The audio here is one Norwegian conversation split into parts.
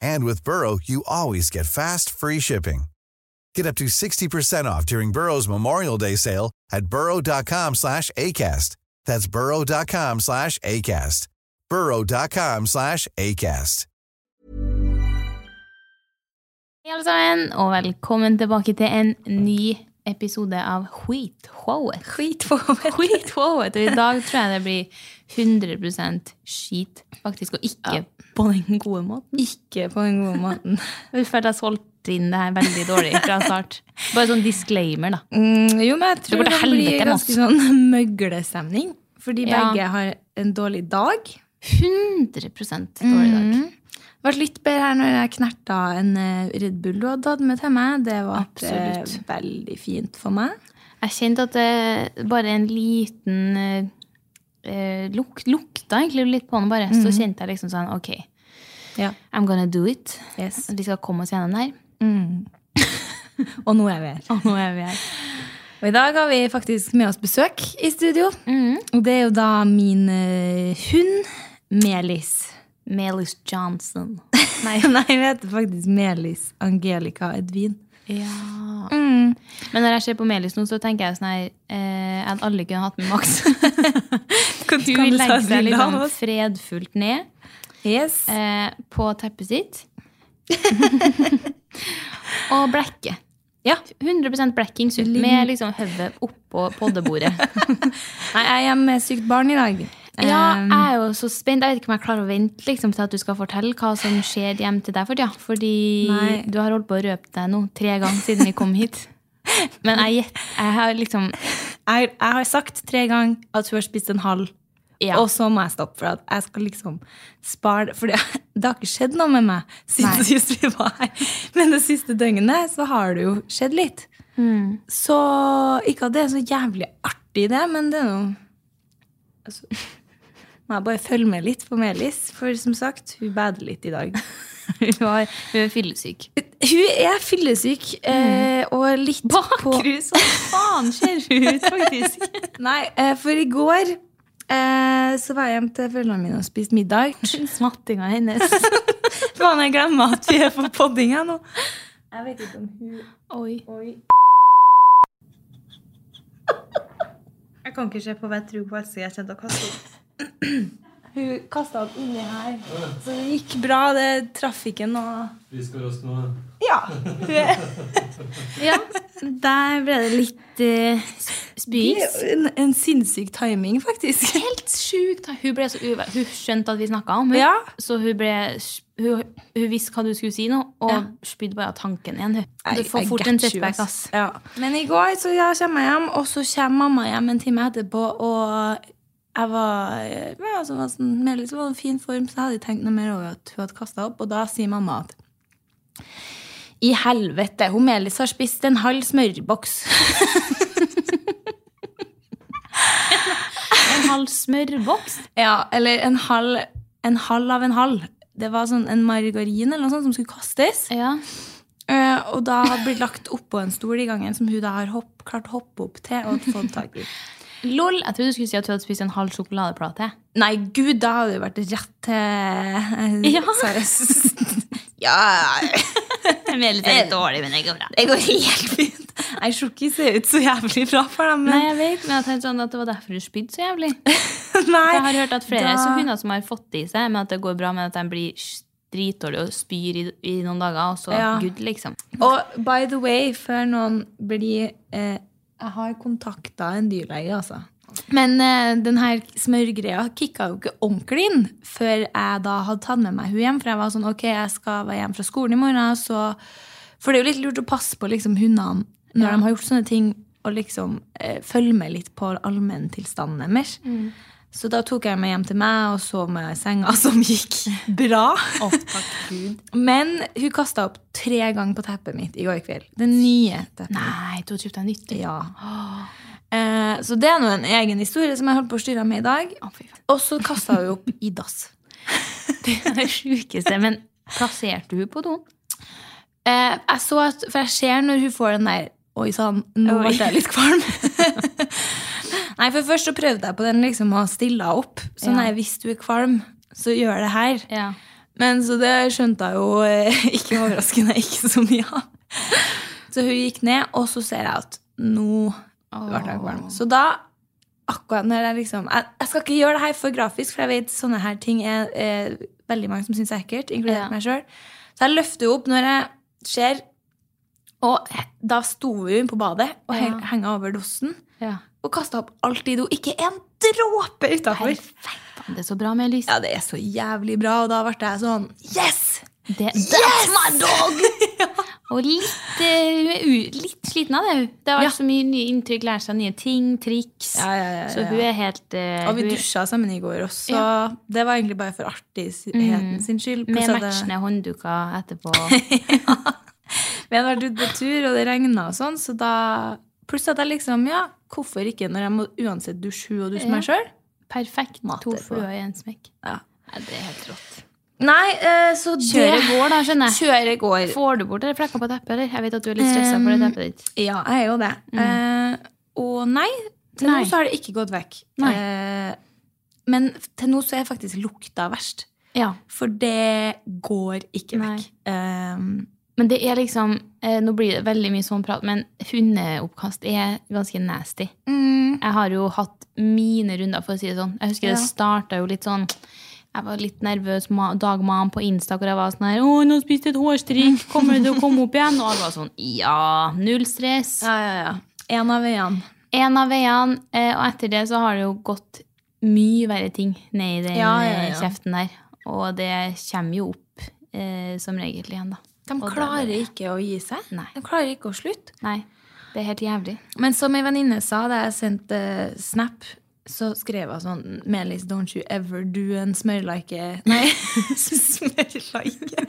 And with Burrow, you always get fast, free shipping. Get up to 60% off during Burrow's Memorial Day sale at burrow.com slash ACAST. That's burrow.com slash ACAST. burrow.com slash ACAST. Hei alle sammen, og velkommen tilbake til en ny episode av Skitshowet. Skitshowet. Skitshowet. Og i dag tror jeg det blir 100 skit, faktisk, og ikke på den gode måten. Ikke på den gode måten. Følte jeg solgte inn det her veldig dårlig fra start. Bare sånn disclaimer, da. Mm, jo, men jeg tror det, det, blir ganske sånn møglestemning. Fordi Ja. begge har en dårlig dag. 100 dårlig dag. Mm. Ble litt bedre her når jeg knerta en eh, Red Bull du hadde tatt med til meg. Det var eh, Absolutt. veldig fint for meg. Jeg kjente at det bare en liten eh, eh, luk, Lukta egentlig litt på den, bare. Så kjente jeg liksom sånn OK, Ja. I'm gonna do it. Yes. Vi skal komme oss gjennom det her. Mm. Og nå er vi her. Og nå er vi her. Og i dag har vi faktisk med oss besøk i studio. Og det er jo da min hund Melis. Melis Johnson. Nei, nei, hun heter faktisk Melis Angelica Edvin. Ja. Mm. Men når jeg ser på Melis nå, så tenker jeg sånn her eh, hadde aldri kunnet hatt med Max. Hun legger seg litt liksom fredfullt ned Yes. eh, på teppet sitt. og blekket. Ja. 100 blekking med liksom hodet oppå poddebordet. Nei, jeg er hjemme med sykt barn i dag. Ja, jeg er jo så spent. Jeg vet ikke om jeg klarer å vente liksom, til at du skal fortelle hva som skjer hjem til deg for tida. Fordi Nei. du har holdt på å røpe deg nå tre ganger siden vi kom hit. Men jeg, jeg har liksom jeg, jeg har sagt tre ganger at hun har spist en halv, Ja. og så må jeg stoppe. For at jeg skal liksom spare For det har ikke skjedd noe med meg siden sist vi var her. Men det siste døgnet så har det jo skjedd litt. Mm. Så ikke at det er så jævlig artig, det, men det er noe altså, Må jeg bare følge med litt på Melis, for som sagt, hun bader litt i dag. Hun, har, hun er fyllesyk. Hun er fyllesyk, eh, og litt på Bakrus, faen ser hun ut, faktisk? Nei, eh, for i går eh, så var jeg hjemme til foreldrene mine og spiste middag. Smattinga hennes. Faen, jeg glemmer at vi er på podding her nå. Jeg vet ikke om hun Oi. Oi. Jeg kan ikke se på hva jeg tror på Else. Jeg til å kaste opp. Hun kasta opp inni her. Så det gikk bra. Det trafikken og Frisk og rask nå? Ja, der ble det litt uh, det spyings. en, en sinnssyk timing, faktisk. Helt sjukt. Hun, ble så uve hun skjønte at vi snakka om henne, Ja. så hun, ble, hun, hun visste hva du skulle si nå, og Ja. spydde bare av tanken igjen. Hun. Du får fort en setback, ass. Ja. Men i går så ja, kommer jeg hjem, og så kommer mamma hjem en time etterpå, og jeg var, ja, så var sånn, Melis var sånn fin form, så jeg hadde ikke tenkt noe mer over at hun hadde kasta opp. Og da sier mamma at i helvete, hun Melis har spist en halv smørboks. En halv smørboks. ja, eller en halv, en halv av en halv. Det var sånn en margarin eller noe sånt som skulle kastes. Ja. Uh, og da hadde blitt lagt oppå en stol i gangen som hun da har hopp, klart å hoppe opp til og fått tak i. Lol, jeg trodde du skulle si at du hadde spist en halv sjokoladeplate. Nei, gud, da hadde det vært rett til Ja. Ja. Jeg er litt dårlig, men det går bra. Det går helt fint. Nei, sjokkis ser ut så jævlig bra for dem. Nei, jeg vet, men jeg tenkte sånn at det var derfor du spydde så jævlig. Nei. Jeg har hørt at flere da- hunder som har fått det i seg, men at det går bra, men at de blir dritdårlige og spyr i, i noen dager, og så Ja. good, liksom. Og by the way, før noen blir eh, Jeg har kontakta en dyrlege, altså. Men uh, den her smørgreia kicka jo ikke ordentlig inn før jeg da hadde tatt med meg hun hjem. For jeg var sånn, ok, jeg skal være hjemme fra skolen i morgen, så For det er jo litt lurt å passe på liksom hundene når Ja. de har gjort sånne ting, og liksom uh, følge med litt på allmenntilstanden deres. Så da tok jeg meg hjem til meg og sov med senga, som gikk bra. takk Gud. Men hun kasta opp tre ganger på teppet mitt i går kveld. Det nye teppet. Nei, du har kjøpt deg nytt. Ja. Eh, så det er nå en egen historie som jeg holdt på å styre med i dag. Og så kasta hun opp i dass. Det er det sjukeste. Men plasserte hun på doen? Eh, jeg så at, For jeg ser når hun får den der Oi sann, nå ble jeg litt kvalm. Nei, for først så prøvde jeg på den liksom å stille henne opp. Så nei, hvis du er kvalm, så gjør det her. Ja. Men så det skjønte jeg jo eh, ikke overraskende ikke så mye av. Så hun gikk ned, og så ser jeg at nå ble jeg kvalm. Så da, akkurat når jeg liksom jeg, jeg skal ikke gjøre det her for grafisk, for jeg vet sånne her ting er, er veldig mange som syns er ekkelt, inkludert Ja. meg sjøl. Så jeg løfter opp når jeg ser Og da sto hun på badet og Ja. henga over dossen ja. og kasta opp alt i do. Ikke en dråpe utafor. Det er så bra med lys. Ja, det er så jævlig bra, og da ble jeg sånn Yes! Det, That's my dog! Og litt, uh, litt sliten av det. Det har vært Ja. så mye nye inntrykk, lært seg nye ting, triks. Ja, ja, ja, ja, Så hun er helt uh, Og vi dusja sammen i går også. Ja. Det var egentlig bare for artigheten sin skyld. Med matchende det- håndduker etterpå. Vi hadde vært ute på tur, og det regna og sånn, så da Pluss at jeg liksom, ja, hvorfor ikke når jeg må uansett dusje hun og dusje Ja. meg sjøl? Perfekt. Mater To fluer i en smekk. Ja. Nei, det er helt rått. Nei, eh, så Kjøret det går, da, skjønner jeg. Kjøret går. Får du bort det flekker på teppet, eller? Jeg vet at du er litt stressa for det teppet ditt. Ja, jeg er jo det. Eh, og nei, til Nei. nå så har det ikke gått vekk. Eh, men til nå så er faktisk lukta verst. Ja. For det går ikke vekk. Eh, Men det er liksom eh, Nå blir det veldig mye sånn prat, men hundeoppkast er ganske nasty. mm, Jeg har jo hatt mine runder, for å si det sånn. Jeg husker Ja. det starta jo litt sånn Jeg var litt nervøs dagmann på Insta, hvor jeg var sånn her 'Å, nå spiste jeg et hårstrikk. Kommer det til å komme opp igjen?' Og alle var sånn 'Ja, null stress'. ja, ja, ja. En av veiene. En av veiene, eh, og etter det så har det jo gått mye verre ting ned i den Ja, ja, ja. kjeften der. Og det kommer jo opp eh, som regel igjen, da. De klarer ikke å gi seg. Nei. De klarer ikke å slutte. Nei, det er helt jævlig. Men som ei venninne sa da jeg sendte snap, så skrev hun sånn Melis, don't you ever do en smørlike Nei, smørlike.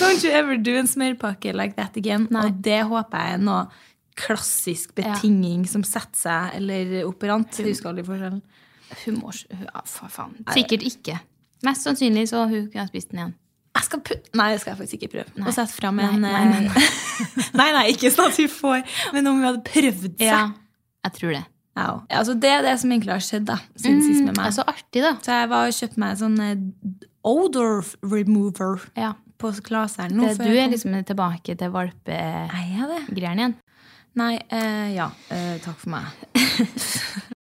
Don't you ever do en smørpakke like that again. Nei. Og det håper jeg er noe klassisk Ja. betinging som setter seg, eller operant. Husker aldri forskjellen. Hun må ja, faen. Sikkert ikke. Mest sannsynlig så hun kunne spist den igjen. Jeg skal pu- Nei, det skal jeg faktisk ikke prøve. Nei. Og sette fram en nei, eh, nei, nei. nei, nei, ikke sånn at vi får, men om hun hadde prøvd seg. Ja, jeg tror det. Ja, altså det er det som egentlig har skjedd da, siden sist med meg. Mm, Så artig, da. Så jeg var og kjøpte meg sånn eh, odor remover Ja. på Klaseren. nå du er liksom tilbake til valpegreiene igjen. Nei, eh, ja. eh, takk for meg.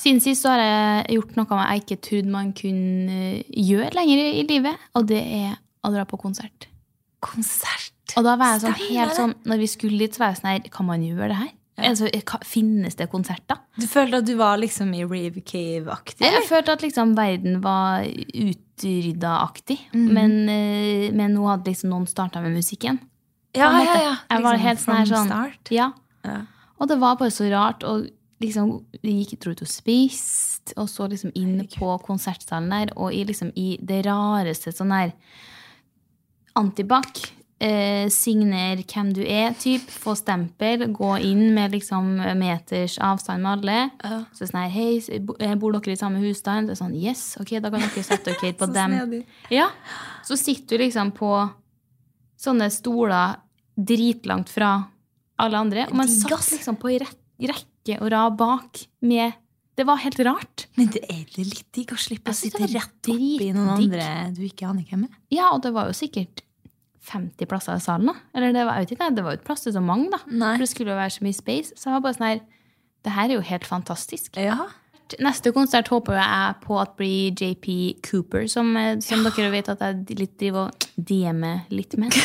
Siden sist så har jeg gjort noe jeg ikke trodde man kunne eh, gjøre lenger i livet, og det er å dra på konsert. Konsert. Og da var jeg sånn helt sånn, når vi skulle dit, så var jeg sånn her, kan man gjøre det her? Altså, finnes det konserter? Du følte at du var liksom i Rave Cave-aktig? Jeg følte at liksom verden var utrydda-aktig, men, eh, men nå hadde liksom noen starta med musikken. Ja, ja, ja. Jeg var Liksom helt sånn her sånn. Ja. Ja. Og det var bare så rart. Og liksom, vi gikk ut og spiste, og så liksom inn på konsertsalen der, og i, liksom, i det rareste sånn her Antibac. Eh, signer hvem du er, typ. Få stempel. Gå inn med liksom meters avstand med alle. Ja. Så sånn her, hei, eh, bor dere i samme husstand? Er sånn, yes, ok, da kan dere sette dere på dem. Ja, så sitter du liksom på sånne stoler dritlangt fra alle andre. Og man satt liksom på rekke og rad bak med Det var helt rart. Men det er litt digg å slippe å sitte rett oppi noen andre du ikke aner hvem er. Ja, og det var jo sikkert 50 plasser i salen, da. Eller det var, ikke, det var jo ikke plass til så mange, da. Nei. For det skulle jo være så mye space. Så jeg var bare sånn her Det her er jo helt fantastisk. Ja. Neste konsert håper jeg på at blir JP Cooper, som, som ja. dere vet at jeg litt driver og DM-er litt med.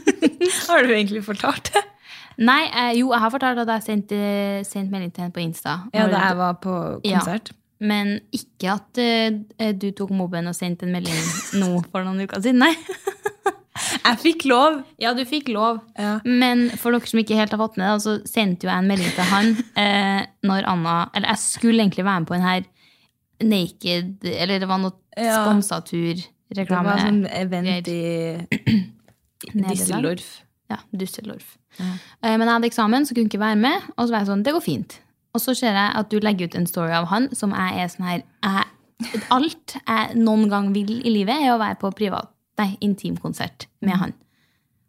Har du egentlig fortalt det? Nei, eh, jo, jeg har fortalt at jeg sendte sendt melding til henne på Insta. Ja, da jeg var på Ja. konsert. Men ikke at uh, du tok mobben og sendte en melding nå for noen uker siden, nei. Jeg fikk lov! Ja, du fikk lov. Ja. Men for dere som ikke helt har fått med det, så sendte jo jeg en melding til han uh, når Anna Eller jeg skulle egentlig være med på en her Naked Eller det var noe Ja. sponsa Det var sånn event i. Düsseldorf. Ja, Düsseldorf. Ja. Men jeg hadde eksamen, så kunne ikke være med. Og så var jeg sånn, det går fint. Og så ser jeg at du legger ut en story av han som jeg er sånn her jeg, Alt jeg noen gang vil i livet, er å være på privat, nei, intimkonsert Mm. med han.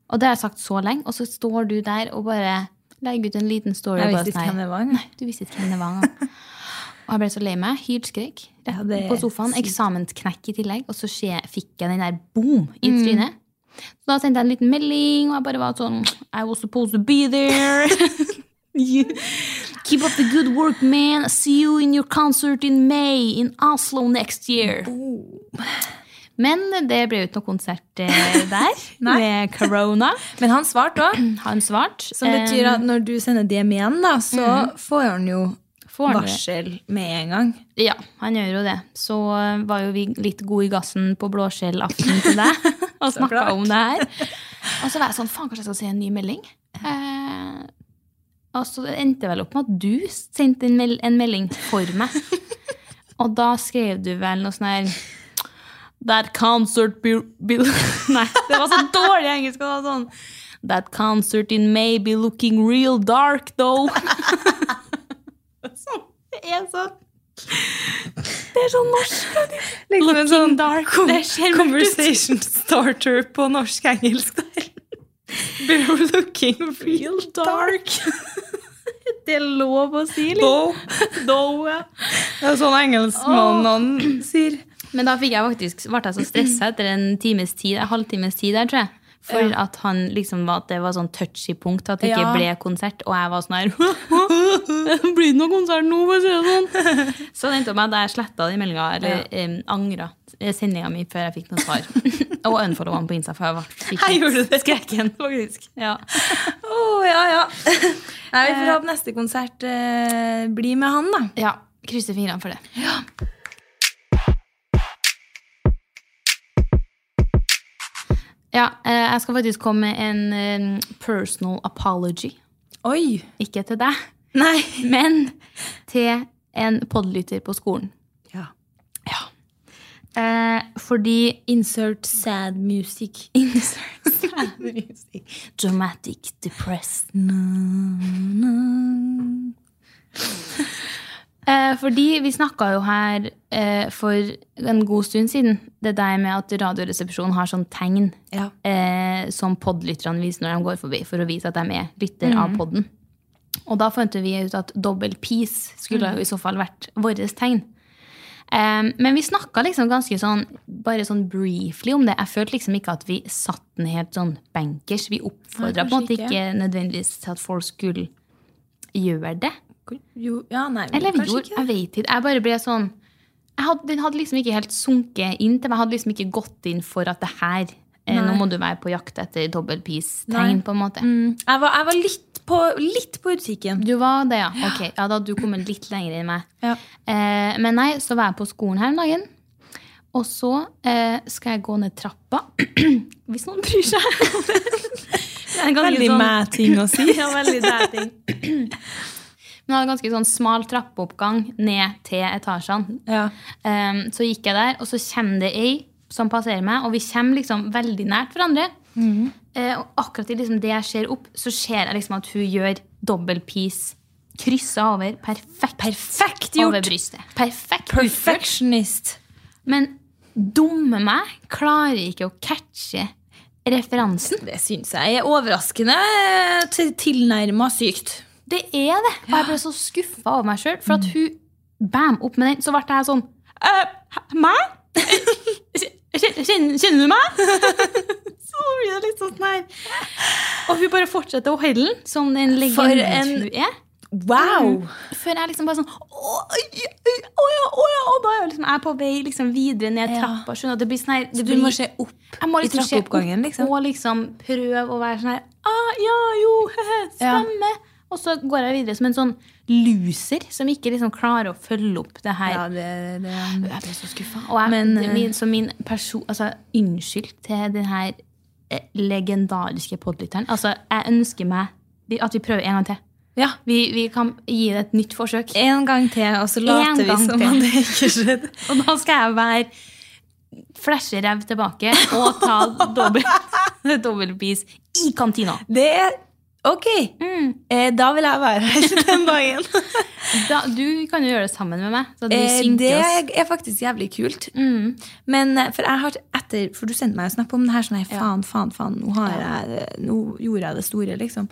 Og det har jeg sagt så lenge, og så står du der og bare legger ut en liten story. Jeg visste ikke sånn hvem det var. Nei, du visste ikke hvem det var. Og jeg ble så lei meg. Hylskrek Ja, på sofaen. Eksamensknekk i tillegg. Og så skje, fikk jeg den der boom i Mm. Så da sendte jeg en liten melding, og jeg bare var sånn I was supposed to be there. Keep up the good work, man. See you in your concert in May in Oslo next year. Men det ble jo ikke noe konsert eh, der med corona. Men han svarte òg. Han svarte. Som betyr at når du sender DM igjen, da, så får han jo Får han det? varsel med en gang. Ja, han gjør jo det. Så eh, var jo vi litt gode i gassen på blåskjellaften til deg og snakka om det her. Og så var jeg sånn, faen, kanskje jeg skal si en ny melding? Eh, og så endte det vel opp med at du sendte en, mel en melding for meg. Og da skrev du vel noe sånn her That concert be, be Nei, det var så dårlig engelsk. Det var sånn That concert in May be looking real dark, though. sånn. Det er sånn Det er sånn norsk. Liksom Looking sånn dark. Det ser conversation starter på norsk-engelsk der. We're looking real dark. Det er lov å si, liksom. Though. Ja. Det er sånn engelskmannen sier. Men da fikk jeg faktisk, ble jeg så stressa etter en times tid, en halvtimes tid der, tror jeg. For at han liksom var, at det var sånn touchy punkt, at det ikke Ja. ble konsert. Og jeg var sånn her blir det noe konsert nå, for å si det sånn. Så det endte opp med at jeg sletta den meldinga, eller ja. angra sendinga mi før jeg fikk noe svar. og unfollowa han på Insta, for jeg ble- det? skrekken, faktisk. Ja. oh, ja, ja. Nei, vi får håpe neste konsert eh, blir med han, da. ja. Krysser fingrene for det. Ja, eh, jeg skal faktisk komme med en eh, personal apology. Oi. Ikke til deg, Nei. men til en podlytter på skolen. Ja. Ja. Eh, fordi Insert sad music. Insert sad music. Dramatic, depressed. Eh, fordi vi snakka jo her eh, for en god stund siden det der med at Radioresepsjonen har sånn tegn Ja. eh, som podlytterne viser når de går forbi, for å vise at de er lytter av podden. Og da fant vi ut at dobbel peace skulle jo i så fall vært vårt tegn. Eh, men vi snakka liksom ganske sånn bare sånn briefly om det. Jeg følte liksom ikke at vi satt den helt sånn bankers. Vi oppfordra på en måte ikke. nødvendigvis til at folk skulle gjøre det. Jo, ja, nei, Eller vi gjorde, ikke. jeg vet ikke. Jeg bare ble sånn hadde, Den hadde liksom ikke helt sunket inn til meg. Jeg hadde liksom ikke gått inn for at det her eh, Nå må du være på jakt etter dobbeltpis-tegn, på en måte. Mm, jeg, var, jeg var litt på, litt på utkikken. Du var det, ja. Ok, ja, Da hadde du kommet litt lenger enn meg. Ja. Eh, men nei, så var jeg på skolen her om dagen. Og så eh, skal jeg gå ned trappa. Hvis noen bryr seg. Det er Veldig sånn- meg-ting å si. ja, veldig deg-ting. Men jeg hadde en ganske sånn smal trappeoppgang ned til etasjene. Ja. Um, så gikk jeg der, og så kommer det ei som passerer meg, og vi kommer liksom veldig nært hverandre. Eh, og akkurat i liksom det jeg ser opp, så ser jeg liksom at hun gjør double piece. Kryssa over perfekt, Perfekt over gjort! brystet. Perfekt. Perfectionist. Men dumme meg klarer ikke å catche referansen. Det syns jeg er overraskende til tilnærma sykt. Det er det. Og jeg ble så skuffa over meg sjøl. For at hun bam opp med den, så ble jeg sånn «Øh, Meg? Kjenner, du meg? så blir det litt sånn her. Og hun bare fortsetter å holde den som den legenden hun er. Wow! Før jeg liksom bare sånn Å ja, å ja, og da er jeg liksom, jeg på vei liksom videre ned trappa. Skjønner det blir sånn her du må se opp må liksom i trappeoppgangen, liksom? Og liksom prøve å være sånn her ah, Ja, jo, hehe, Ja. Og så går jeg videre som en sånn loser som ikke liksom klarer å følge opp det her. Ja, det, det, Jeg ble så skuffa. Og jeg, Men, eh, min, så min person, altså, unnskyld til den her eh, legendariske podlytteren. Altså, jeg ønsker meg at vi prøver en gang til. ja. Vi, vi kan gi det et nytt forsøk. En gang til, og så later vi som om det ikke skjedde. Og da skal jeg være flasherev tilbake og ta dobbel, dobbeltpris i kantina. Det er Ok, Mm. eh, da vil jeg være her den dagen. Da, du kan jo gjøre det sammen med meg. Eh, det oss. er faktisk jævlig kult. Mm. Men eh, for jeg har etter, for du sendte meg en snap om det her, sånn her, faen, faen, faen, nå, har jeg, nå gjorde jeg det store, liksom.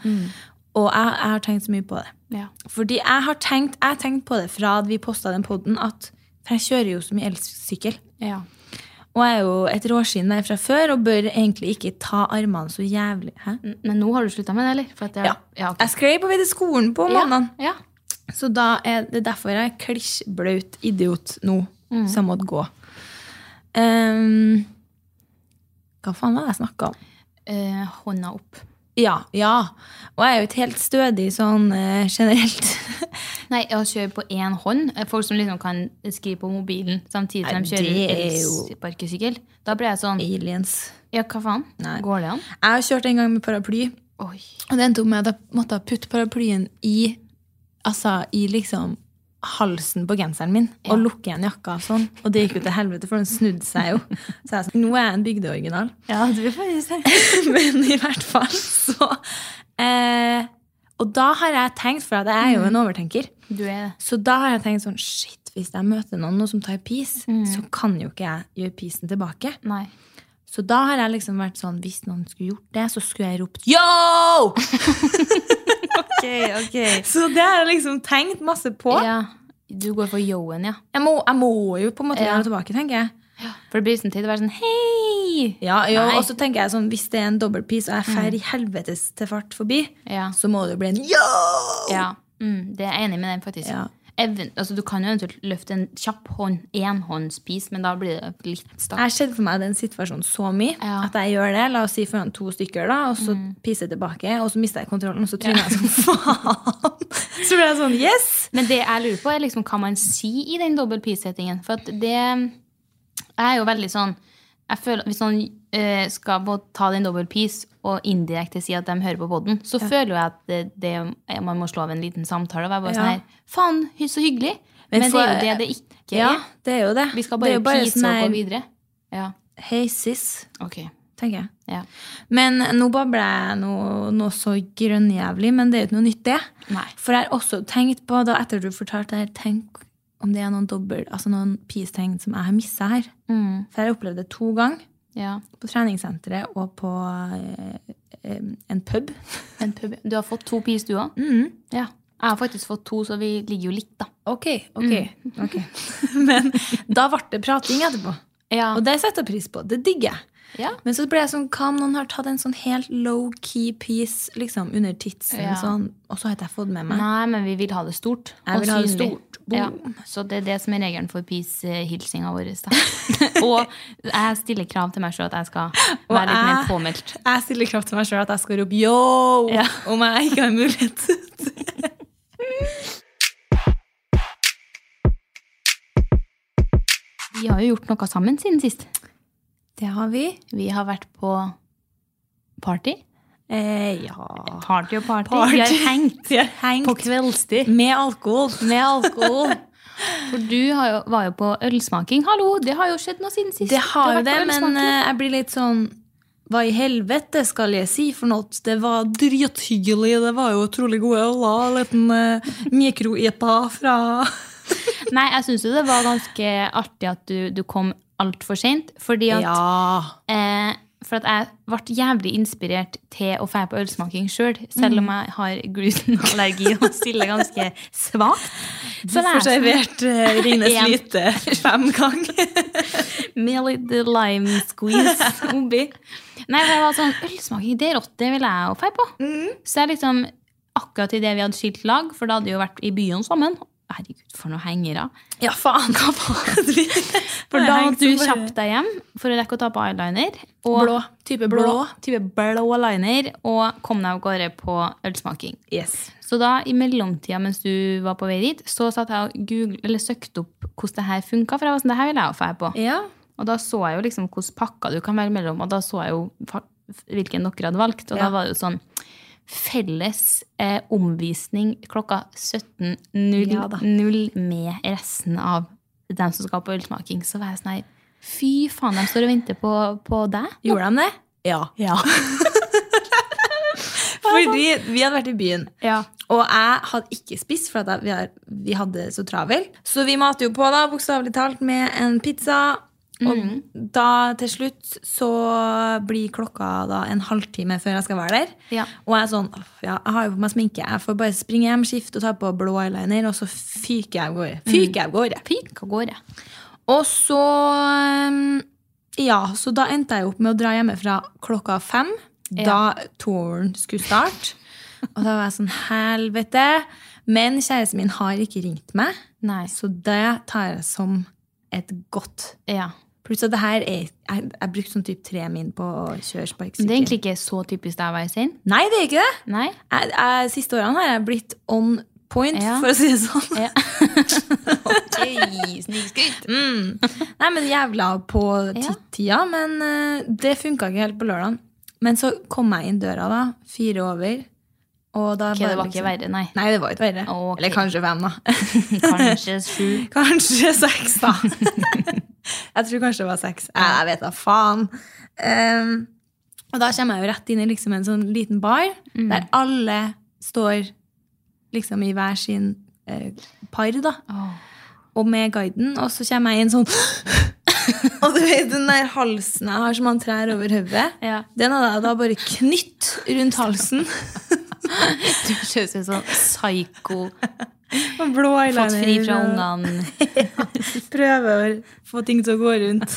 Og jeg, jeg har tenkt så mye på det. Ja. Fordi jeg har tenkt, jeg har tenkt på det fra at vi posta den poden, at for jeg kjører jo så mye elsykkel. Ja. Og jeg er jo et råskinn der fra før og bør egentlig ikke ta armene så jævlig. Hæ? Men nå har du slutta med det, eller? Jeg, Ja. ja, okay. Jeg skrev på vei til skolen på ja. mandag. ja. Så da er det derfor jeg er klisjblaut idiot nå, som måtte gå. Um, hva faen var det jeg snakka om? Eh, hånda opp. Ja, ja. Og jeg er jo ikke helt stødig sånn eh, generelt. Nei, å kjøre på én hånd. Folk som liksom kan skrive på mobilen samtidig som Nei, de kjører er jo-. Da blir jeg sånn Aliens. Ja, hva faen? Nei. Går det an? Jeg har kjørt en gang med paraply, Oi. og det endte opp med at jeg måtte putte paraplyen i Altså i liksom halsen på genseren min og lukke igjen jakka. sånn. Og det gikk jo til helvete, for den snudde seg jo. Så jeg sa nå er jeg en bygdeoriginal. Ja, du faktisk det. Men i hvert fall så eh, Og da har jeg tenkt, for at jeg er jo en overtenker, Du er så da har jeg tenkt sånn Shit, hvis jeg møter noen som tar pis, så kan jo ikke jeg gjøre pisen tilbake. Nei. Så da har jeg liksom vært sånn Hvis noen skulle gjort det, så skulle jeg ropt yo! Ok, ok. Så det har jeg liksom tenkt masse på. Ja, du går for yo-en, ja. Jeg, må, jeg må jo på en måte Ja. gjøre det tilbake, tenker jeg. For det blir sånn tid å være sånn hei! Ja, ja, Og så tenker jeg sånn Hvis det er en dobbeltpis, og jeg fer i helvetes til fart forbi, Ja. så må det jo bli en yo! ja. Mm, det er jeg enig med den, faktisk. Ja. Even, altså, du kan jo eventuelt løfte en kjapp hånd, enhåndspis, men da blir det litt stakk. Jeg har sett for meg den situasjonen så mye Ja. at jeg gjør det. La oss si foran to stykker, da, og så piser jeg tilbake, og så mister jeg kontrollen, og så tryner jeg som faen. Så blir jeg sånn yes! Men det jeg lurer på, er liksom hva man sier i den dobbeltpis-settingen. For at det er jo veldig sånn jeg føler at Hvis noen øh, skal ta den dobbeltpis og indirekte si at de hører på poden, så føler jeg at det, det, man må slå av en liten samtale. Og være bare Ja. sånn her Faen, så hyggelig! Men Men, for- det er jo det det ikke Ja, er. det er jo det. Vi skal bare jo pise sånn og gå videre. Ja, Hei, sis, ok. tenker jeg. Ja. Men nå babler jeg noe, noe så grønnjævlig, men det er jo ikke noe nytt, det. Nei. For jeg har også tenkt på, da etter du fortalte det tenk om det er noen dobbelt, altså noen peace-tegn som jeg har missa her. Mm, For jeg har opplevd det to ganger. Ja. På treningssenteret og på eh, eh, en pub. En pub. Du har fått to pis, du òg? Mm. Ja. Jeg har faktisk fått to, så vi ligger jo litt, da. Ok, ok. ok. Men da ble det prating etterpå. Ja. Og det setter jeg pris på. Det digger jeg. ja. Men så ble jeg sånn, hva om noen har tatt en sånn helt low-key piece liksom, under tidsen, Ja. sånn, og så har ikke jeg fått med meg. Nei, men vi vil ha det stort. Jeg og vil ha det stort. Ja. Så det er det som er regelen for peace-hilsinga vår. og jeg stiller krav til meg sjøl at jeg skal være litt mer jeg- påmeldt. Jeg stiller krav til meg sjøl at jeg skal rope yo Ja. om jeg ikke har mulighet. Vi har jo gjort noe sammen siden sist. Det har vi. Vi har vært på party. Eh, ja. Party og party. Party. Vi har hengt Vi har hengt på kveldstid med alkohol. med alkohol. For du har jo, var jo på ølsmaking. Hallo, det har jo skjedd noe siden sist. Det har jo det, men eh, jeg blir litt sånn Hva i helvete skal jeg si for noe? Det var drithyggelig. Det var jo utrolig gode øler. En liten uh, mikro-IPA fra Nei, jeg syns jo det var ganske artig at du, du kom altfor seint. Fordi at Ja. eh, For at jeg ble jævlig inspirert til å dra på ølsmaking sjøl, selv, selv om jeg har glutenallergi og stiller ganske svakt. Du får servert uh, Ringnes En. Fem ganger. med litt lime squeeze oppi. Nei, det var sånn Ølsmaking, det er rått, det vil jeg jo dra på. Så jeg liksom Akkurat idet vi hadde skilt lag, for da hadde vi jo vært i byen sammen Herregud, for noen hengere. Ja, faen, hva faen? For da hadde du kjapt deg hjem for å rekke å ta på eyeliner. Og Blå. Type blå. Type blå liner, og kom deg av gårde på ølsmaking. Yes. Så da, i mellomtida mens du var på vei dit, så satt jeg og Google, eller søkte opp hvordan det her funka. For jeg var sånn, det her vil jeg ha på. Ja. Og da så jeg jo liksom hvilke pakker du kan velge mellom, og da så jeg jo hvilken dere hadde valgt. Og Ja. da var det jo sånn felles eh, omvisning klokka 17.00 Ja med resten av dem som skal på ølsmaking. Så var jeg sånn her Fy faen, de står og venter på, på deg. Gjorde de det? Ja. Ja. Fordi vi hadde vært i byen. ja. Og jeg hadde ikke spist, for vi, vi hadde det så travelt. Så vi mater jo på, da, bokstavelig talt, med en pizza. Og da til slutt så blir klokka da en halvtime før jeg skal være der. Ja. Og jeg er sånn ja, Jeg har jo på meg sminke. Jeg får bare springe hjem, skifte og ta på blå eyeliner, og så fyker jeg av gårde. Fyker jeg av gårde. Fy, hva går det? Og så um, Ja, så da endte jeg opp med å dra hjemmefra klokka fem. Da touren skulle starte. Og da var jeg sånn Helvete. Men kjæresten min har ikke ringt meg, Nei. så det tar jeg som et godt Ja. Pluss at det her er Jeg, jeg brukte sånn type tre min på å kjøre sparkesykkel. det er egentlig ikke så typisk deg å være sein. Nei, det er ikke det. Nei. Jeg, jeg, siste årene har jeg blitt on point, Ja. for å si det sånn. Ja. Snikskryt. Mm. Nei, men jævla på tid-tida, Men uh, det funka ikke helt på lørdag. Men så kom jeg inn døra, da. Fire over. Og da okay, bare det var ikke liksom- verre, nei. Nei, det var ikke verre. Okay. Eller kanskje fem, da. Kanskje sju. kanskje seks, da. jeg tror kanskje det var seks. Jeg vet da faen. Um, og da kommer jeg jo rett inn i liksom en sånn liten bar, Mm. der alle står liksom i hver sin eh, par, da. Oh. og med guiden, og så kommer jeg inn sånn Og du vet den der halsen jeg har som han trær over hodet? Ja. Den hadde jeg da bare knytt rundt halsen. Du ser ut som en sånn psyko. Og blå eyeliner. Fått fri fra ungene. ja, Prøver å få ting til å gå rundt.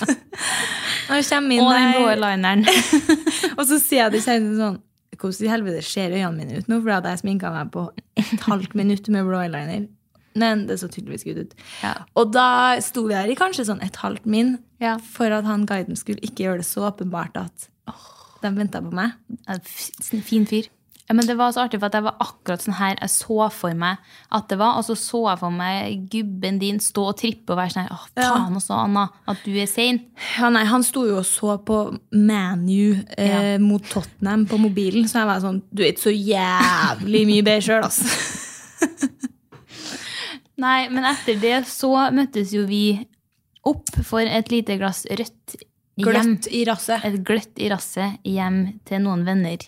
Jeg kommer inn Og den blå der, lineren. og så sier jeg til kjæresten sånn Hvordan i helvete ser øynene mine ut nå? For hadde jeg sminka meg på et halvt minutt med blå eyeliner. Men det så tydeligvis good ut. Ja. Og da sto vi her i kanskje sånn et halvt min Ja. for at han guiden skulle ikke gjøre det så åpenbart at de venta på meg. Fin fyr. Ja, men det var så artig, for at jeg var akkurat sånn her jeg så for meg at det var. Og så så jeg for meg gubben din stå og trippe og være sånn her Å, faen også, Anna, at du er sein. Ja, nei, Han sto jo og så på ManU eh, mot Tottenham på mobilen, så jeg var sånn Du er ikke så jævlig mye bedre sjøl, altså. Nei, men etter det så møttes jo vi opp for et lite glass rødt hjem. Gløtt i rasset. Et gløtt i rasset hjem til noen venner.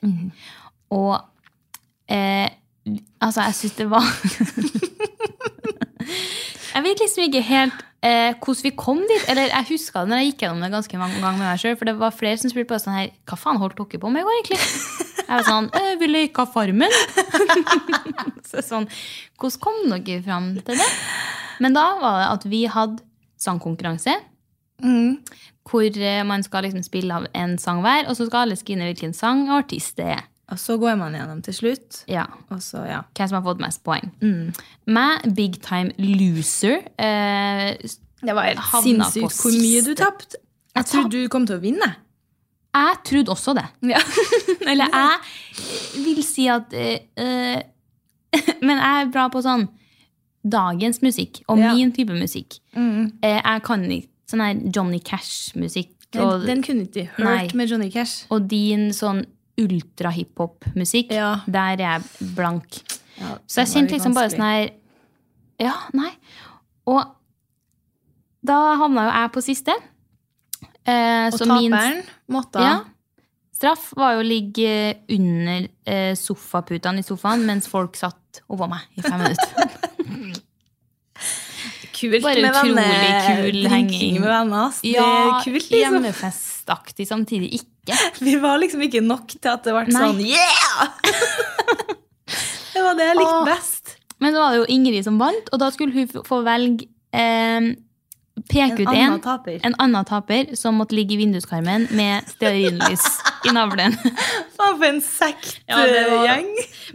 Og eh, altså, jeg syns det var Jeg vet liksom ikke helt eh, hvordan vi kom dit. Eller jeg huska det når jeg gikk gjennom det ganske mange ganger med meg sjøl. For det var flere som spurte på sånn her Hva faen holdt dere på med i går, egentlig? Jeg var sånn eh, Vi leka Farmen. Så sånn Hvordan kom dere fram til det? Men da var det at vi hadde sangkonkurranse. Hvor eh, man skal liksom spille av en sang hver, og så skal alle skrive hvilken sang og artist det er. Og så går man gjennom til slutt. Ja, så, ja. Hvem som har fått mest poeng. Med big time loser eh, Det var helt sinnssykt hvor mye du tapte. Jeg trodde du kom til å vinne. Jeg trodde også det. Ja. Eller jeg vil si at eh, eh, Men jeg er bra på sånn dagens musikk og min type musikk. Eh, jeg kan ikke sånn her Johnny Cash-musikk. Den, den kunne ikke hørt Nei. med Johnny Cash. og din sånn ultra-hiphop-musikk, Ja. der er jeg blank. Ja, Så jeg litt liksom bare sånn her Ja, nei. Og da havna jo jeg på siste. Eh, Og taperen måtte ja, straff var jo å ligge under eh, sofaputene i sofaen mens folk satt over meg i fem minutter. Kult Bare med venner- kul henging. med venner. ass. Det er kult, liksom. hjemmefest, festaktig samtidig ikke. Vi var liksom ikke nok til at det ble Nei. sånn yeah! det var det jeg likte Åh. best. Men så var det jo Ingrid som vant, og da skulle hun få velge eh, Peke En ut en, taper. en annen taper som måtte ligge i vinduskarmen med stearinlys i navlen. Faen for en sektgjeng. Ja,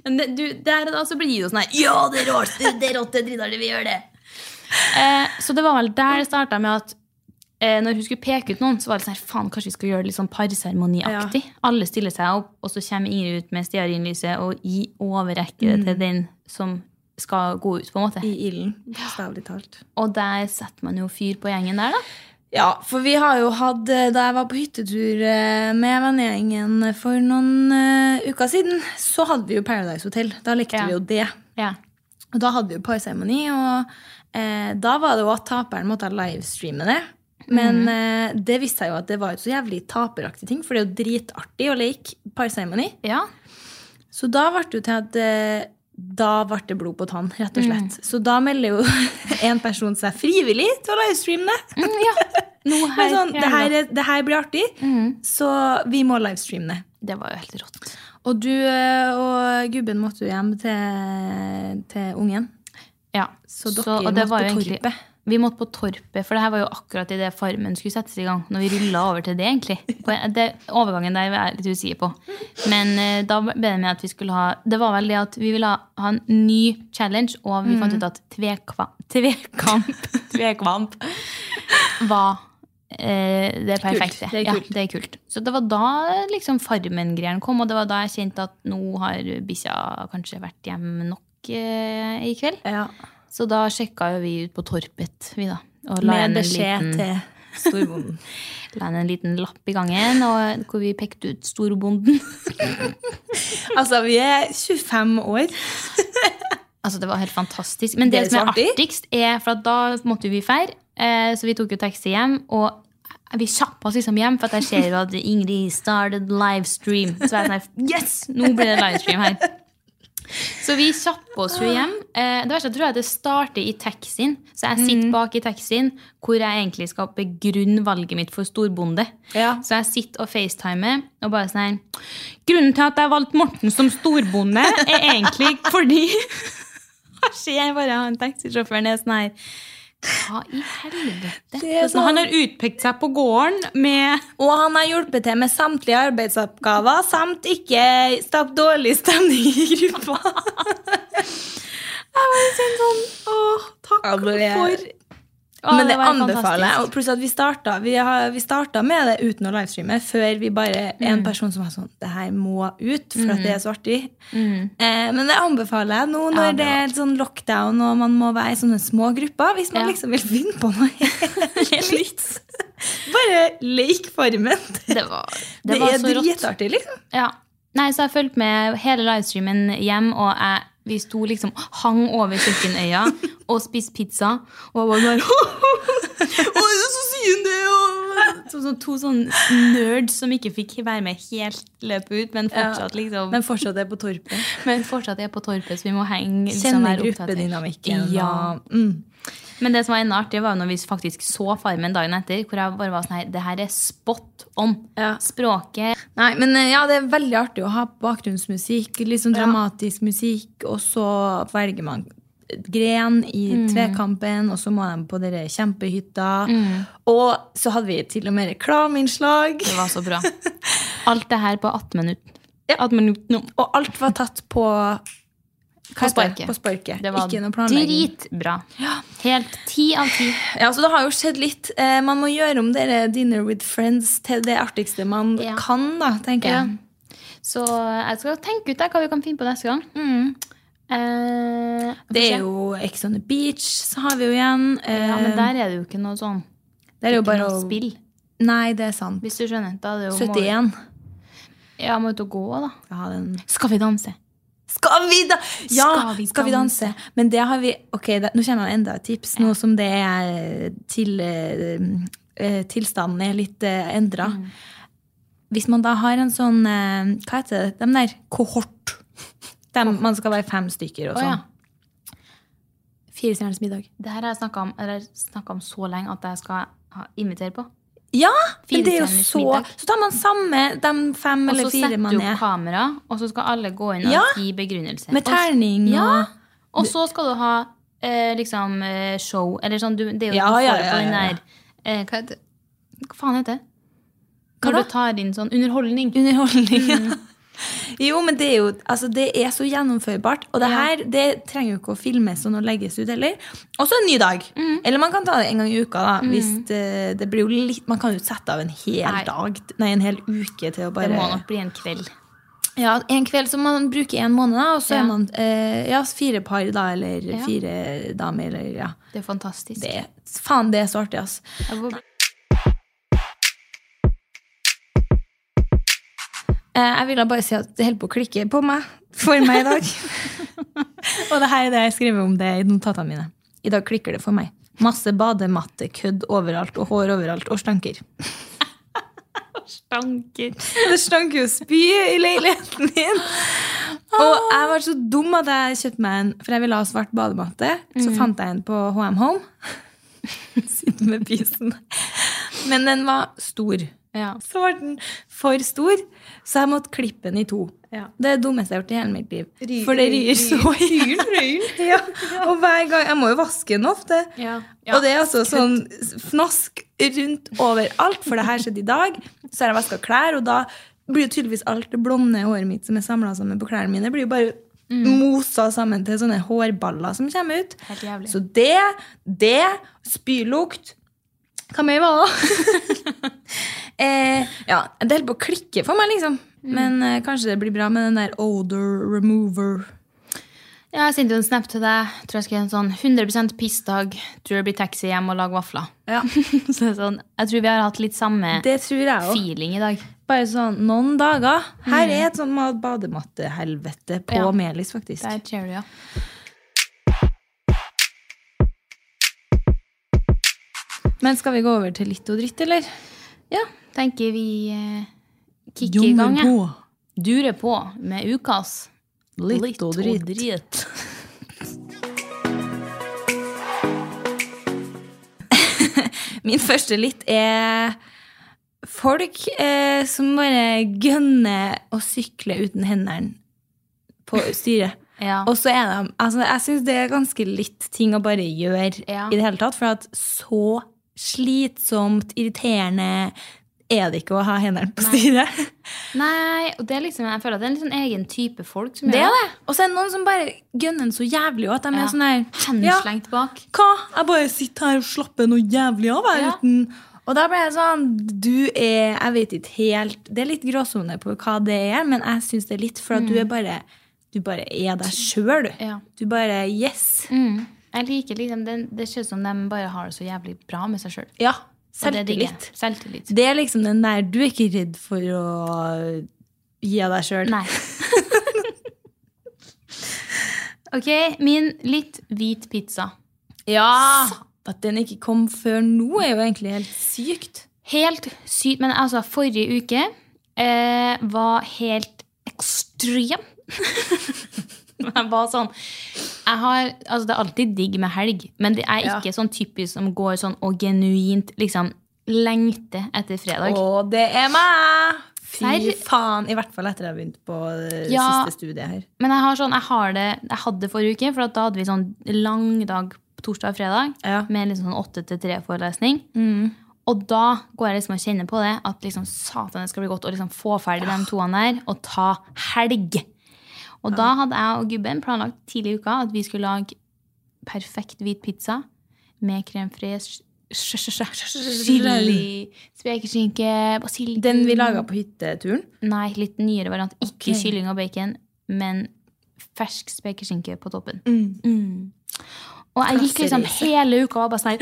Men det, du, der og da så blir det jo sånn her Ja, det er rått, det, er rått, det er drittartig, vi gjør det. Eh, så det var vel der det starta med at eh, når hun skulle peke ut noen, så var det sånn her, faen, kanskje vi skal gjøre det litt sånn parseremoniaktig. Alle stiller seg opp, og så kommer Ingrid ut med stearinlyset og gi overrekker det til den som skal gå ut, på en måte. I ilden, bokstavelig talt. Og der setter man jo fyr på gjengen der, da. Ja, for vi har jo hatt eh, Da jeg var på hyttetur eh, med vennegjengen for noen uh, uker siden, så hadde vi jo Paradise Hotel. Da likte Ja. vi jo det. Ja. Og da hadde vi jo parseremoni, og eh, da var det jo at taperen måtte livestreame det. Men eh, det viste seg jo at det var et så jævlig taperaktig ting, for det er jo dritartig å leke parseremoni. ja. Så da ble det jo til at eh, da ble det blod på tann, rett og slett. Så da melder jo en person seg frivillig til å livestreame det. Mm, ja. Her, sånn, det, her, er- det her blir artig, mm. så vi må livestreame det. Det var jo helt rått. Og du eh, og gubben måtte jo hjem til, til ungen. Ja. Så dere og det måtte på egentlig- torpet. Vi måtte på Torpet, for det her var jo akkurat idet Farmen skulle settes i gang. Når vi rulla over til det, egentlig. Det, overgangen der var jeg litt usikker på. Men eh, da ble det med at vi skulle ha Det var vel det at vi ville ha, ha en ny challenge, og vi Mm. fant ut at tvekva, tvekamp Tvekvamp var eh, det perfekte. Det er kult. Ja, det er kult. Så det var da liksom Farmen-greiene kom, og det var da jeg kjente at nå har bikkja kanskje vært hjemme nok eh, i kveld. Ja. Så da sjekka jo vi ut på Torpet, vi da. Og la Med beskjed liten, til storbonden. la inn en liten lapp i gangen, og hvor vi pekte ut storbonden. altså, vi er 25 år. altså, det var helt fantastisk. Men det, Det som er artig. artigst, er for da måtte vi feire, eh, så vi tok jo taxi hjem, og vi kjappa oss liksom hjem, for jeg ser jo at Ingrid started livestream. Så jeg er sånn Yes! Nå blir det livestream her. Så vi kjapper oss jo hjem. Eh, det verste tror jeg det starter i taxien. Så jeg Mm. sitter bak i taxien hvor jeg egentlig skal begrunne valget mitt for storbonde. Ja. Så jeg sitter og facetimer og bare sånn Grunnen til at jeg valgte Morten som storbonde, er egentlig fordi Jeg ser bare han taxisjåføren er sånn her Hva i helvete? Det Så han har utpekt seg på gården med Og han har hjulpet til med samtlige arbeidsoppgaver, samt ikke skapt dårlig stemning i gruppa. Jeg bare sånn sånn Åh, takk for Å, Men det det anbefaler jeg. Pluss at vi starta, vi, har, vi starta med det uten å livestreame, før vi bare en person som var sånn Det her må ut, for at det er så artig. Eh, men det anbefaler jeg nå når Ja, det er sånn lockdown og man må være i sånne små grupper. Hvis man Ja. liksom vil finne på noe helt nytt. Bare lek formen. Det var, det Det, var er dritartig, liksom. Ja. Nei, så jeg fulgte med hele livestreamen hjem, og jeg, vi sto liksom hang over kjøkkenøya og spiste pizza. Og var bare så sier det! Og så, så to sånne nerds som ikke fikk være med helt løpet ut, men fortsatt liksom Men fortsatt er på torpet. Men fortsatt er på torpet, så vi må henge liksom, Kjenne gruppedynamikken. Ja. Mm. Men det som var enda artig, var når vi faktisk så Farmen dagen etter, hvor jeg bare var sånn her Det her er spot on. Ja. Språket Nei, men eh, ja, det er veldig artig å ha bakgrunnsmusikk, litt sånn Ja. dramatisk musikk, og så velger man gren i Mm. tvekampen, og så må de på dere kjempehytta. Mm. Og så hadde vi til og med reklameinnslag. Det var så bra. Alt det her på 18 minutter. Ja. 18 minutter nå. Og alt var tatt på På sparket. På sparket. Det var Ikke noe planlegging. dritbra. Helt ti av ti. Ja, så det har jo skjedd litt. Eh, man må gjøre om dere Dinner with Friends til det artigste man Ja. kan, da, tenker Ja. jeg. Så jeg skal tenke ut der hva vi kan finne på neste gang. Mm. Eh, Det er jo Ex on the Beach, så har vi jo igjen. Ja, men Eh, der er det jo ikke noe sånn det er jo ikke bare noe å spill. Nei, det er sant. Hvis du skjønner. Da er det jo må- 71. Ja, må ut og gå, da. Ja, den Skal vi danse? Skal vi da Ja, Skal vi skal vi danse? Men det har vi Ok, det, nå kommer det enda et tips. Nå som det er til eh, eh, Tilstanden er litt uh, endra. Mm. Hvis man da har en sånn eh, Hva heter det? De der kohort. Dem, man skal være fem stykker og sånn. sånn. ja. Fire stjerners middag. Det her har jeg snakka om, om så lenge at jeg skal invitere på. Ja, men det er jo så middag. Så tar man samme de fem Og eller så fire setter man du opp er. kamera, og så skal alle gå inn og Ja. gi begrunnelse. Med Og terning Ja. og Og så skal du ha eh, liksom eh, show, eller sånn du, Det er jo Ja, ja, ja, ja, ja, den ja, ja. der eh, Hva Hva faen heter det? Når du tar inn sånn underholdning. underholdning. Mm. Jo, men det er jo altså, det er så gjennomførbart. Og det her det trenger jo ikke å filmes og legges ut heller. Og så en ny dag. Mm. Eller man kan ta det en gang i uka. da Hvis det, det blir jo litt Man kan jo sette av en hel Nei. dag Nei, en hel uke til å bare Det må nok bli en kveld. Ja, En kveld som man bruker en måned, da, og så Ja. er man eh, ja, fire par, da, eller Ja. fire damer, eller ja. Det er fantastisk. Det, faen, det er så artig, ass. Jeg Eh, ville bare si at det holder på å klikke på meg for meg i dag. og det her er det jeg skriver om det i notatene mine. I dag klikker det for meg. Masse badematte, kødd overalt og hår overalt og stanker. Stanker. Det stanker jo spy i leiligheten min. Og jeg var så dum at jeg kjøpte meg en For jeg ville ha svart badematte. Så fant jeg en på HM Home. Sitter med pysen. Men den var stor. Ja. Så var den for stor, så jeg måtte klippe den i to. Ja. Det er det dummeste jeg har gjort i hele mitt liv. Ry- For det ry- ryr så jævlig. Ja. Og hver gang Jeg må jo vaske den ofte. Ja. Og det er altså sånn fnask rundt overalt, for det her skjedde i dag. Så har jeg vaska klær, og da blir jo tydeligvis alt det blonde håret mitt som er samla sammen på klærne mine, blir jo bare mosa sammen til sånne hårballer som kommer ut. Helt. Så det, det, spylukt Hva mer var det? eh, ja, det holder på å klikke for meg, liksom. Men eh, kanskje det blir bra med den der odor remover. Ja, jeg sendte jo en snap til deg. Tror jeg skal gjøre en sånn 100 pissdag. Tror det blir taxi hjem og lage vafler. Ja, Så sånn, jeg tror vi har hatt litt samme Det tror jeg også. feeling i dag. Bare sånn noen dager. Her er et mat- bademattehelvete på Ja. Melis, faktisk. Der ser du, ja. Men skal vi gå over til litt og dritt, eller? Ja, tenker vi eh, kicker i gang. På. Durer på med ukas Litt og dritt. dritt. Min første litt er folk eh, som bare gønner å sykle uten hendene på styret. Ja. Og så er de altså Jeg syns det er ganske litt ting å bare gjøre Ja. i det hele tatt. For at så slitsomt, irriterende er det ikke å ha hendene på styret. Nei, og det er liksom, jeg føler at det er en sånn egen type folk som Det gjør det. Og så er det noen som bare gønner så jævlig. òg. at de Ja. er sånn her bak. ja, bak. Hva? Jeg bare sitter her og slapper noe jævlig av. her Ja. uten Og da ble jeg sånn Du er Jeg vet ikke helt Det er litt gråsone på hva det er, men jeg syns det er litt for at du er bare Du bare er deg sjøl, du. Mm. Ja. Du bare Yes. Mm. Jeg liker liksom, det, det ser ut som de bare har det så jævlig bra med seg sjøl. Ja. Det. Selvtillit. Selvtillit. Det er liksom den der Du er ikke redd for å gi av deg sjøl. Nei. ok, min litt hvit pizza. Ja! At den ikke kom før nå, er jo egentlig helt sykt. Helt sykt. Men altså, forrige uke eh, var helt ekstrem. jeg var sånn jeg har, altså Det er alltid digg med helg, men det er Ja. ikke sånn typisk som går sånn og genuint liksom lengter etter fredag. Å, det er meg! Fy faen. I hvert fall etter jeg har begynt på det Ja. siste studiet her. Men jeg har sånn, jeg har det, jeg hadde forrige uke, for at da hadde vi sånn lang dag torsdag og fredag Ja. med liksom sånn åtte til tre-forelesning. Og da går jeg liksom og kjenner på det, at liksom satan det skal bli godt å liksom få ferdig de toene der og ta helg. Og da hadde jeg og gubben planlagt tidlig i uka at vi skulle lage perfekt hvit pizza med crème fraîche, chili, spekeskinke, basilikum Den vi laga på hytteturen. Nei, litt nyere variant. Ikke okay. kylling og bacon, men fersk spekeskinke på toppen. Mm. Og jeg gikk liksom hele uka og bare sånn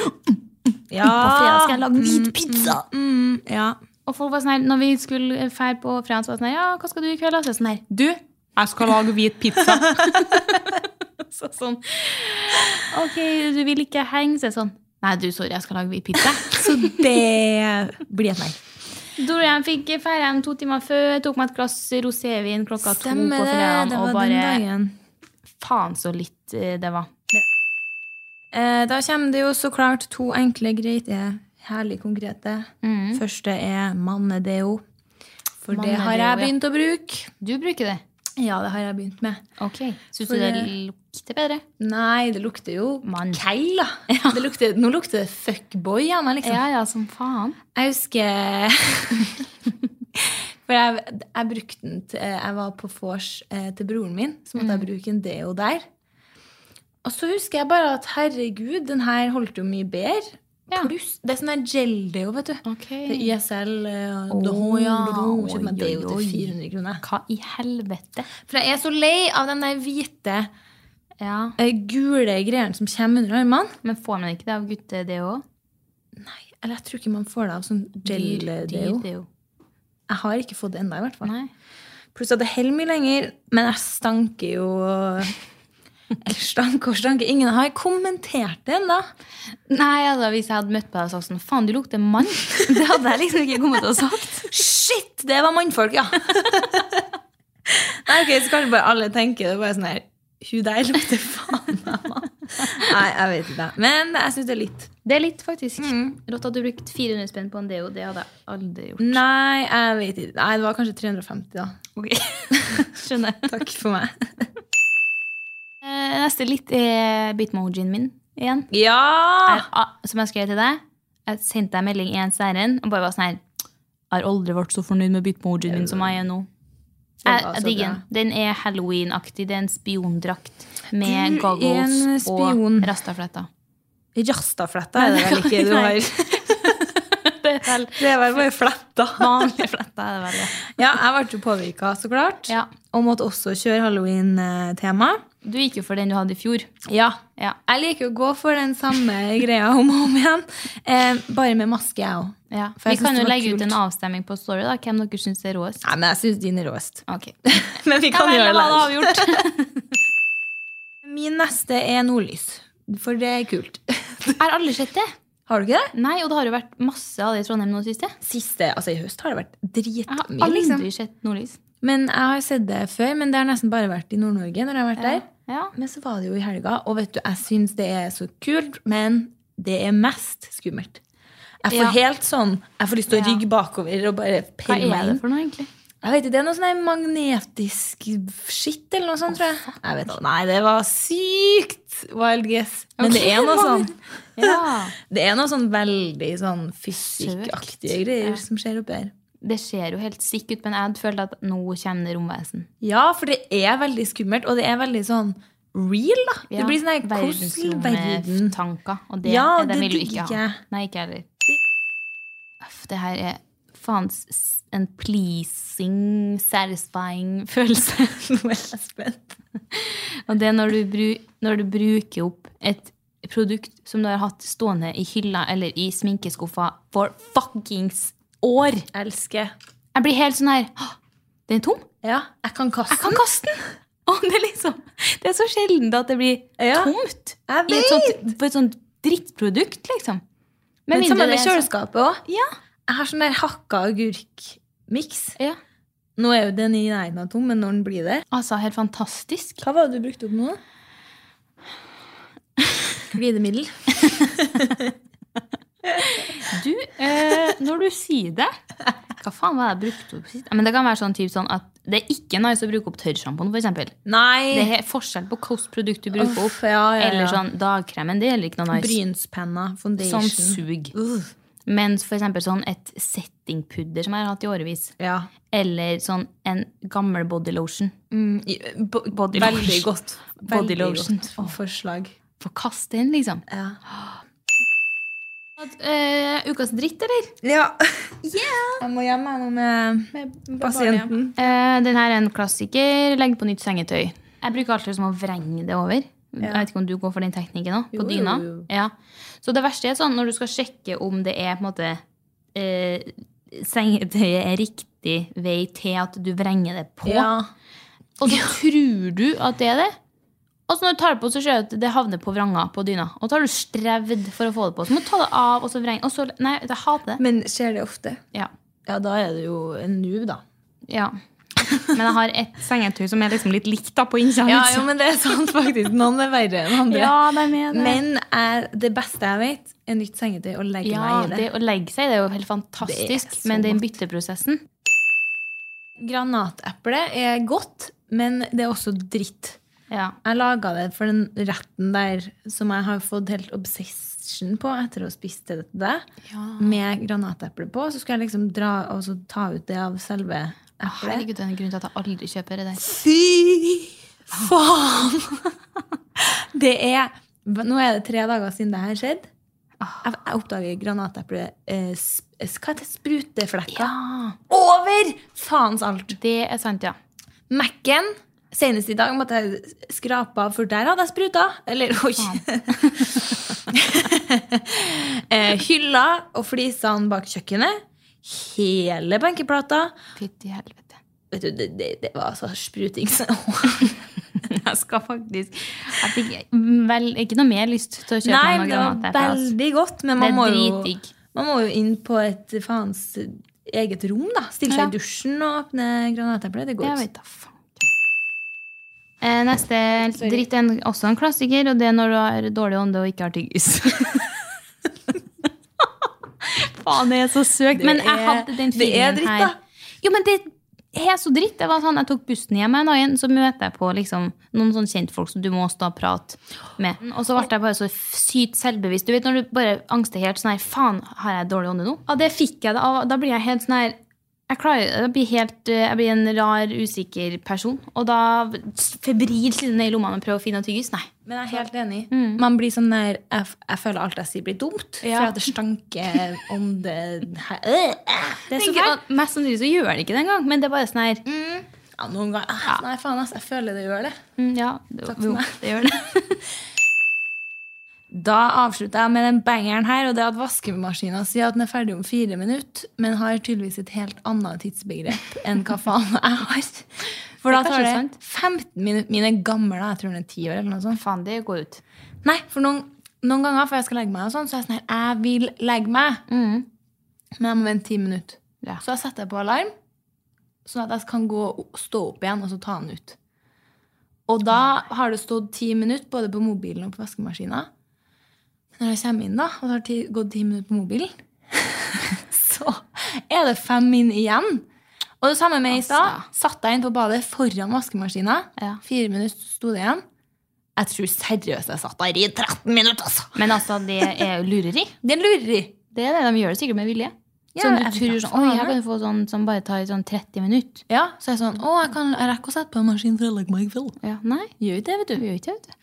Ja. På fredag skal jeg lage hvit pizza. Mm, ja. Og folk var sånn når vi skulle feire på fredag, så var det sånn ja, hva skal du i kveld? Så jeg sånn her, du, jeg skal lage hvit pizza. så sånn, ok, du vil ikke henge, så sånn, nei, du, sorry, jeg skal lage hvit pizza. Så det blir et nei. Dorian fikk feire to timer før, tok meg et glass rosévin klokka to Stemmer på det. fredagen, Det og var den bare, dagen. faen så litt eh, det var. Eh, da kommer det jo så klart to enkle, greie Herlig konkrete. Mm. Første er mannedeo. For det har jeg ja. begynt å bruke. Du bruker det? Ja, det har jeg begynt med. Ok. Syns du det lukter bedre? Nei, det lukter jo Man. keil, da. Det lukter, nå lukter det fuckboy av meg, liksom. Ja, ja, som faen. Jeg husker For jeg, jeg brukte den til Jeg var på vors eh, til broren min, så måtte Mm. jeg bruke en deo der. Og så husker jeg bare at herregud, den her holdt jo mye bedre. Ja. Pluss Det er sånn der gel-deo, vet du. Ok. Det er ISL. Uh, oh, ja. Kjøp meg deo til 400 kroner. Hva i helvete? For jeg er så lei av den der hvite, Ja. uh, gule greiene som kommer under armene. Men får man ikke det av gutte-deo? Nei, Eller jeg tror ikke man får det av sånn gel-deo. deo. Jeg har ikke fått det ennå, i hvert fall. Pluss at det holder mye lenger, men jeg stanker jo Eller stanker. Ingen har kommentert det ennå. Nei, altså, Hvis jeg hadde møtt på deg og sagt sånn Faen, du lukter mann. Det hadde jeg liksom ikke kommet til å sagt. Shit! Det var mannfolk, ja! Nei, ok, Så kanskje bare alle tenker det. bare sånn her Hun der lukter faen meg mann. Nei, jeg vet ikke. Men jeg syns det er litt. Det er litt, faktisk. Mm. Rått at du brukte 400 spenn på en deo. Det hadde jeg aldri gjort. Nei, jeg vet ikke. Nei, det var kanskje 350, da. Ok. Skjønner. Takk for meg. Eh, Neste litt er bitmojien min igjen. Ja! Er, ah, som jeg skrev til deg. Jeg sendte deg melding i en særen og bare var sånn her har aldri vært så fornøyd med bitmojien min som jeg er nå. Jeg, digger den. Den er halloween-aktig. Det er en spiondrakt med goggles spion. og rastafletter. Rastafletta er det vel ikke du har? Det er vel bare fletta. vanlige fletter. er det vel, ja. Ja, jeg ble jo påvirka, så klart. Ja. Og måtte også kjøre halloween-tema. Du gikk jo for den du hadde i fjor. Ja. Ja. Jeg liker å gå for den samme greia om og om igjen. Eh, bare med maske, jeg òg. Ja. Vi kan jo legge legge ut en avstemning på Story, da, hvem dere syns er råest. Nei, men jeg syns din er råest. Ok. Men vi Ja, kan vel, gjøre det avgjort. Min neste er nordlys. For det er kult. Jeg har aldri sett det. Har du ikke det? Nei, og det har jo vært masse av det i Trondheim nå siste. Siste, altså I høst har det vært Jeg har dritmye. aldri Liksom. sett nordlys. Men jeg har sett det før, men det har nesten bare vært i Nord-Norge. når jeg har vært der. Ja. Men så var det jo i helga, og vet du, jeg syns det er så kult, men det er mest skummelt. Jeg får Ja. helt sånn Jeg får lyst til å rygge bakover og bare Hva pelle meg er det for noe, egentlig? Jeg vet ikke, Det er noe sånn magnetisk skitt eller noe sånt, tror jeg. jeg vet. Nei, det var sykt wild guess. Men det er noe sånn Ja. Det er noe sånn veldig sånn fysikkaktige greier som skjer oppi her. Det ser jo helt sick ut, men jeg følte at nå kommer det romvesen. Ja, for det er veldig skummelt, og det er veldig sånn real, da. Det blir sånn her hvordan verden Verdensrommet-tanker. Og det, Ja, det, det vil du ikke ha. Nei, ikke heller. Uff, Det her er faen en pleasing, satisfying følelse. Nå er jeg spent. Og det er når du, bru, når du bruker opp et produkt som du har hatt stående i hylla eller i sminkeskuffa for fuckings år. Elsker. Jeg blir helt sånn her «Hå, Den er tom? Ja, jeg kan kaste Jeg kan kaste den! Og det, er liksom, det er så sjelden at det blir Ja, tomt jeg i et sånt, på et sånt drittprodukt, liksom. Med Men sammen med kjøleskapet òg. Ja. Jeg har sånn der hakka agurk-miks. ja. Nå er jo den i nærheten av tom, men når den blir det Altså, helt fantastisk. Hva var det du brukte opp nå? Glidemiddel. Du, eh, når du sier det Hva faen var det jeg brukte opp sist? Men det kan være sånn, typ sånn at det er ikke nice å bruke opp tørrsjampoen, eksempel. Det er forskjell på hvilket produkt du bruker opp. Uff, ja, ja, ja. Eller sånn dagkremen. Det gjelder ikke noe nice. Brynspenna. Foundation. Sånn sug. Uh, for eksempel sånn et settingpudder som jeg har hatt i årevis. ja. Eller sånn en gammel bodylotion. Mm, bo, Body veldig godt. Body Veldig lotion. godt forslag. Få kaste inn, liksom. Ja. Eh, ukas dritt, eller? ja. Jeg må hjem nå med pasienten. Uh, den her er en klassiker. Legg på nytt sengetøy. Jeg bruker alltid som å vrenge det over. Jeg vet ikke om du går for den teknikken òg? På Jo, jo, dyna? jo. Ja. Så det verste er sånn når du skal sjekke om det er på en måte uh, Sengetøyet er riktig vei til at du vrenger det på. Ja. Og så tror du at det er det. Og så når du tar det på, så ser du at det havner på vranga på dyna. Og så har du strevd for å få det på. Så må du ta det av, og så vrenge. Og så, nei, jeg hater det. Men skjer det ofte? Ja. Ja, da er det jo en noob, da. ja. Men jeg har et sengetøy som er liksom litt likt da på innsida. Ja, jo, men det er sant faktisk. Noen er verre enn andre. Ja, det er det. Men er det beste jeg vet, er nytt sengetøy og legge ja, meg i det. det å legge seg det er jo helt fantastisk, Det men den bytteprosessen Granateple er godt, men det er også dritt. Ja. Jeg laga det for den retten der som jeg har fått helt obsession på etter å ha spist det ja. med granateple på. Så skal jeg liksom dra og så ta ut det av selve eplet. Herregud, det er en grunn til at jeg aldri kjøper det der. Fy faen! Det er Nå er det tre dager siden det her skjedde. Jeg, jeg oppdager granateple eh, Hva heter det? Spruteflekker Ja, over faens alt. det er sant, ja. Mac-en Senest i dag måtte jeg skrape av, for der hadde jeg spruta. Eller oi. eh, hylla og flisene bak kjøkkenet. Hele benkeplata. Fytti helvete. Vet du, det, det, det var altså spruting. Jeg skal faktisk Jeg fikk vel ikke noe mer lyst til å kjøpe Nei, meg det noe var granateple. altså. veldig godt, men man må, jo, man må jo inn på et faens eget rom, da. Stille seg Ja. i dusjen og åpne granateple. Det går ikke. vet da faen. Eh, neste dritt er også en klassiker, og det er når du har dårlig ånde og ikke har tyggis. faen, det er så søkt. Men jeg hadde den det er dritt, her. Jo, men det er så dritt. Det var sånn, Jeg tok bussen hjem en dag, så møter jeg på liksom, noen sånn kjentfolk som du må stå og prate med. Og så ble jeg bare så sykt selvbevisst. Du vet når du bare angster helt sånn her Faen, har jeg dårlig ånde nå? Ja, det fikk jeg. Da, da blir jeg helt sånn her jeg, klarer, jeg, blir helt, eh, jeg blir en rar, usikker person. Og da febrilsk ned i lommene og prøver å finne tyggis. Nei. Men jeg er helt enig. Man blir sånn der Jeg, jeg føler alt jeg sier, blir dumt. Ja. For at det stanker om det her. Øh, øh, Det er så fælt. Mest sannsynlig så gjør det ikke det engang, men det er bare sånn her Ja, noen ganger ah, Nei, faen, ass. Jeg føler det gjør det. mm, Ja, det, Takk for jo, meg. det gjør det. Da avslutter jeg med den bangeren her, og det at vaskemaskina sier at den er ferdig om fire minutter, men har tydeligvis et helt annet tidsbegrep enn hva faen jeg har. For da tar det 15 minutter. Mine er gamle, da. jeg tror den er ti år eller noe sånt. Faen, det går ut. Nei, for noen, noen ganger før jeg skal legge meg, og sånn, så er jeg sånn her Jeg vil legge meg, Mm. men jeg må vente ti minutter. Ja. Så jeg setter på alarm, sånn at jeg kan gå, stå opp igjen og så ta den ut. Og da har det stått ti minutter både på mobilen og på vaskemaskina. Når jeg kommer inn, da, og det har ti, gått ti minutter på mobilen, så er det fem min igjen. Og det samme med i stad. Satt jeg inn på badet foran vaskemaskina. Ja. Fire minutter sto det igjen. Jeg tror seriøst jeg satt der i 13 minutter, altså! Men altså, det er jo lureri. Det er lureri. Det er det, De gjør det sikkert med vilje. Ja, Sånn du tror sånn, Oi, jeg jeg. kan få sånn som bare tar sånn 30 minutter. Ja, så er jeg sånn Å, jeg, kan, jeg rekker å sette på en maskin for å legge meg i kveld. Ja, Nei, Gjør ikke det, vet du gjør ikke det. vet du.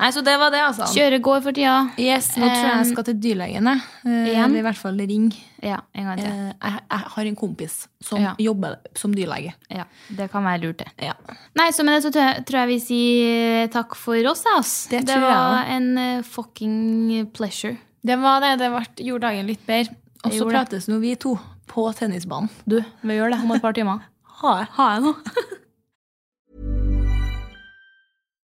Nei, så det var det, altså. Kjøre går for tida. Yes, nå tror jeg jeg skal til dyrlegen. jeg. Eh. Eller i hvert fall ring. Ja, en gang Eh, til. Jeg, jeg har en kompis som Ja. jobber som dyrlege. Ja, Det kan være lurt, det. Ja. Nei, så med det så tror jeg, jeg vi sier takk for oss, ass. Det Det, var jeg en eh, fucking pleasure. Det var det. Det ble, gjorde dagen litt bedre. Og så prates nå vi to på tennisbanen. Du, vi gjør det om et par timer. Ha det. Ha det nå.